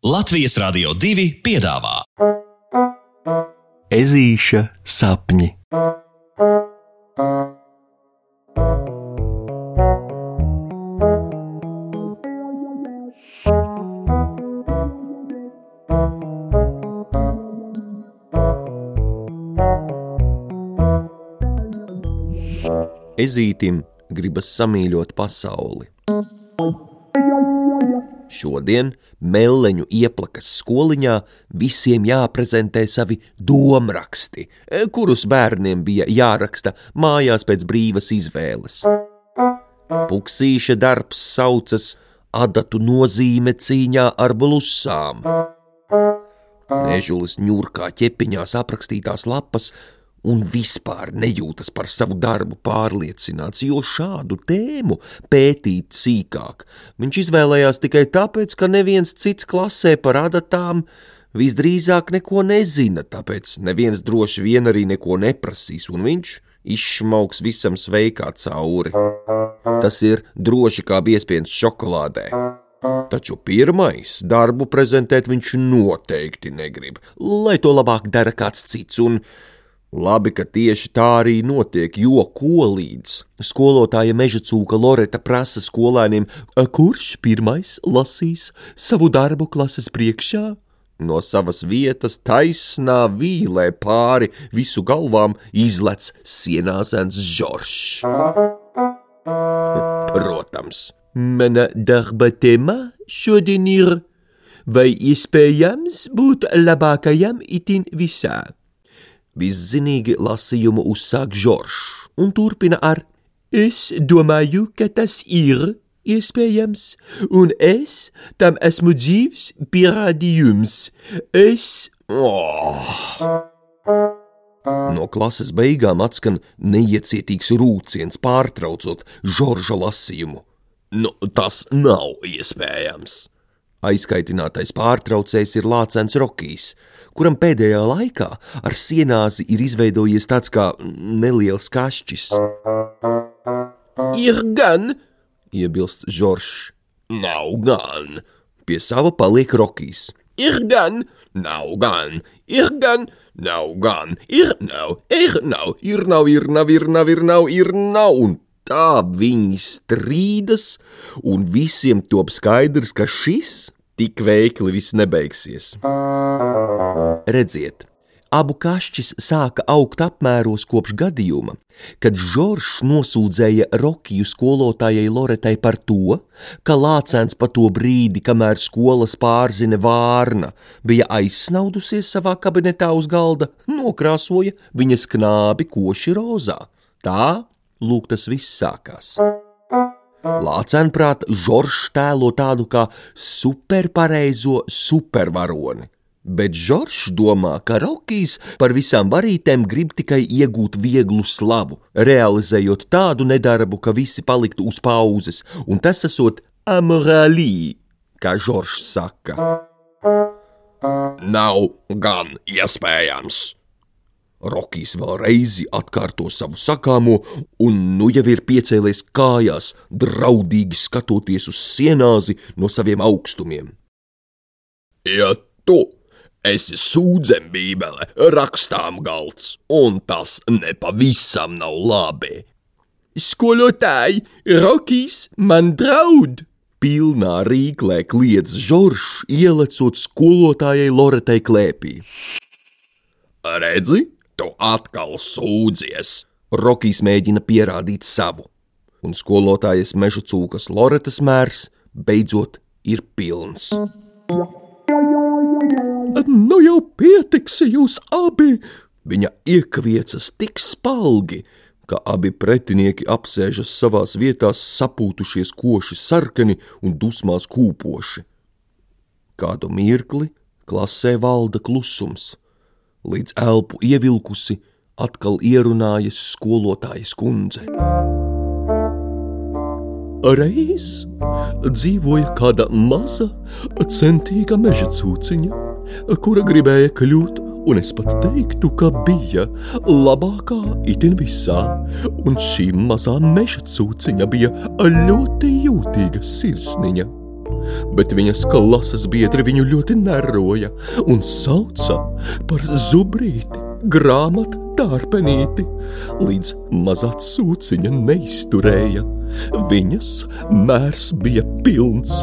Latvijas Rādio 2 piedāvā Ezīša sapņi. Ezītim gribas samīļot pasauli. Šodien Melleņu ieplakas skoliņā visiem jāprezentē savi domraksti, kurus bērniem bija jāraksta mājās pēc brīvas izvēles. Puksīša darbs saucas adatu nozīme cīņā ar blusām. Nežulis ņurkā ķepiņās aprakstītās lapas un vispār nejūtas par savu darbu pārliecināts, jo šādu tēmu pētīt sīkāk viņš izvēlējās tikai tāpēc, ka neviens cits klasē par adatām visdrīzāk neko nezina, tāpēc neviens droši vien arī neko neprasīs, un viņš izšmauks visam sveikā cauri. Tas ir droši kā biespiens šokolādē. Taču pirmais darbu prezentēt viņš noteikti negrib, lai to labāk dara kāds cits, un Labi, ka tieši tā arī notiek, jo ko līdz skolotāja meža cūka Loreta prasa skolēniem, kurš pirmais lasīs savu darbu klases priekšā? No savas vietas taisnā vīlē pāri visu galvām izlec sienāzens Žoržs. Protams, mana darba tēma šodien ir, vai iespējams būt labākajam itin visā. Viszinīgi lasījumu uzsāk Žoržs un turpina ar: Es domāju, ka tas ir iespējams, un es tam esmu dzīves pierādījums. Es. Oh! No klases beigām atskan neiecietīgs rūciens, pārtraucot Žorža lasījumu. Nu, tas nav iespējams! Aizkaitinātais pārtraucējs ir Lācens Rokijs, kuram pēdējā laikā ar sienāzi ir izveidojies tāds kā neliels kašķis. Ir gan, iebilst Žoržs. Nav gan, pie sava paliek Rokijs. Ir gan, nav gan, ir gan, nav gan, ir nav, ir nav, ir nav, ir nav, ir nav, ir nav, ir nav, un tā viņi strīdas, un visiem top skaidrs, ka šis tik veikli viss nebeigsies. Redziet, abu kašķis sāka augt apmēros kopš gadījuma, kad Žoržs nosūdzēja Rokiju skolotājai Loretai par to, ka lācēns pa to brīdi, kamēr skolas pārzine vārna, bija aizsnaudusies savā kabinetā uz galda, nokrāsoja viņas knābi koši rozā. Tā, lūk, tas viss sākās. Lācenprāt, Žoržs tēlo tādu kā superpareizo supervaroni. Bet Žoržs domā, ka Rokijs par visām varītēm grib tikai iegūt vieglu slavu, realizējot tādu nedarbu, ka visi paliktu uz pauzes, un tas esot amorālī, kā Žoržs saka. Nav gan iespējams! Rokijs vēl reizi atkārto savu sakāmo, un nu jau ir piecēlies kājās, draudīgi skatoties uz sienāzi no saviem augstumiem. Ja tu esi sūdzembībele, rakstām galds, un tas nepavisam nav labi. Skolotāji, Rokijs man draud! Pilnā rīklē kliedz Žoržs, ielecot skolotājai Loretai klēpī. Redzi, tu atkal sūdzies! Rokijs mēģina pierādīt savu, un skolotājas meža cūkas Loretas mērs beidzot ir pilns. Nu jau pietiks jūs abi! Viņa iekviecas tik spalgi, ka abi pretinieki apsēžas savās vietās sapūtušies koši sarkani un dusmās kūpoši. Kādu mirkli klasē valda klusums līdz elpu ievilkusi, atkal ierunājas skolotājas kundze. Reiz dzīvoja kāda maza, centīga meža cūciņa, kura gribēja kļūt, un es pat teiktu, ka bija labākā itin visā, un šī mazā meža cūciņa bija ļoti jūtīga sirsniņa. Bet viņas klases biedri viņu ļoti neroja un sauca par zubrīti, grāmatu tārpenīti, līdz mazā sūciņa neizturēja. Viņas mērs bija pilns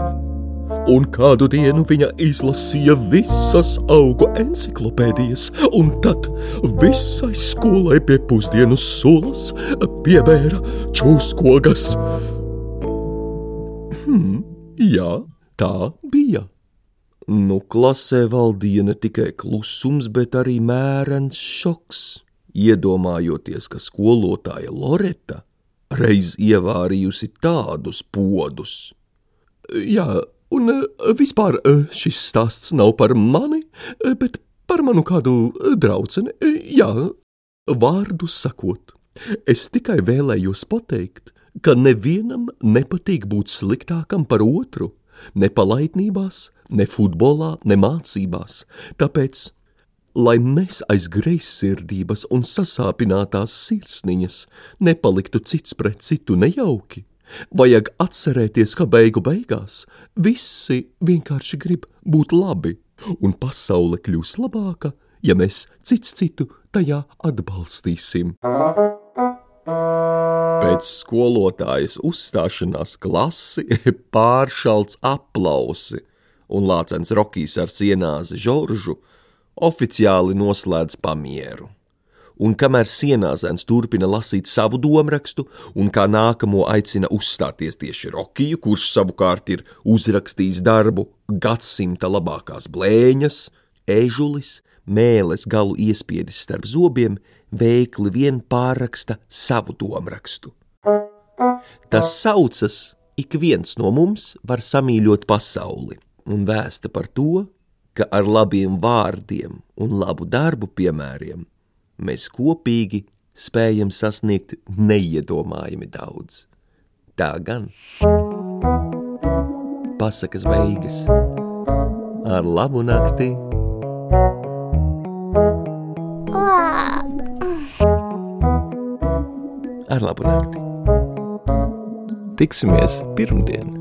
un kādu dienu viņa izlasīja visas augu enciklopēdijas, un tad visai skolai pie pusdienu sulas piebēra čūskogas. Hmm, jā, tā bija. Nu, klasē valdīja ne tikai klusums, bet arī mērens šoks, iedomājoties, ka skolotāja Loreta reiz ievārījusi tādus podus. Jā, Un eh, vispār eh, šis stāsts nav par mani, eh, bet par manu kādu draudzeni. Jā, vārdu sakot, es tikai vēlējos pateikt, ka nevienam nepatīk būt sliktākam par otru, ne palaidnībās, ne futbolā, ne mācībās. Tāpēc, lai mēs aiz greizsirdības un sasāpinātās sirsniņas nepaliktu cits pret citu nejauki, Vajag atcerēties, ka beigu beigās visi vienkārši grib būt labi, un pasaule kļūs labāka, ja mēs cits citu tajā atbalstīsim. Pēc skolotājas uzstāšanās klasi pāršalts aplausi, un lācens Rokijs ar sienāzi Žoržu oficiāli noslēdz pamieru. Un kamēr sienāzēns turpina lasīt savu domrakstu, un kā nākamo aicina uzstāties tieši Rokiju, kurš savukārt ir uzrakstījis darbu gadsimta labākās blēņas, ežulis, mēles galu iespiedis starp zobiem, veikli vien pārraksta savu domrakstu. Tas saucas, ik viens no mums var samīļot pasauli, un vēsta par to, ka ar labiem vārdiem un labu darbu piemēriem mēs kopīgi spējam sasniegt neiedomājami daudz. Tā gan. Pasakas beigas ar labu nakti. Ar labu nakti. Tiksimies pirmdien!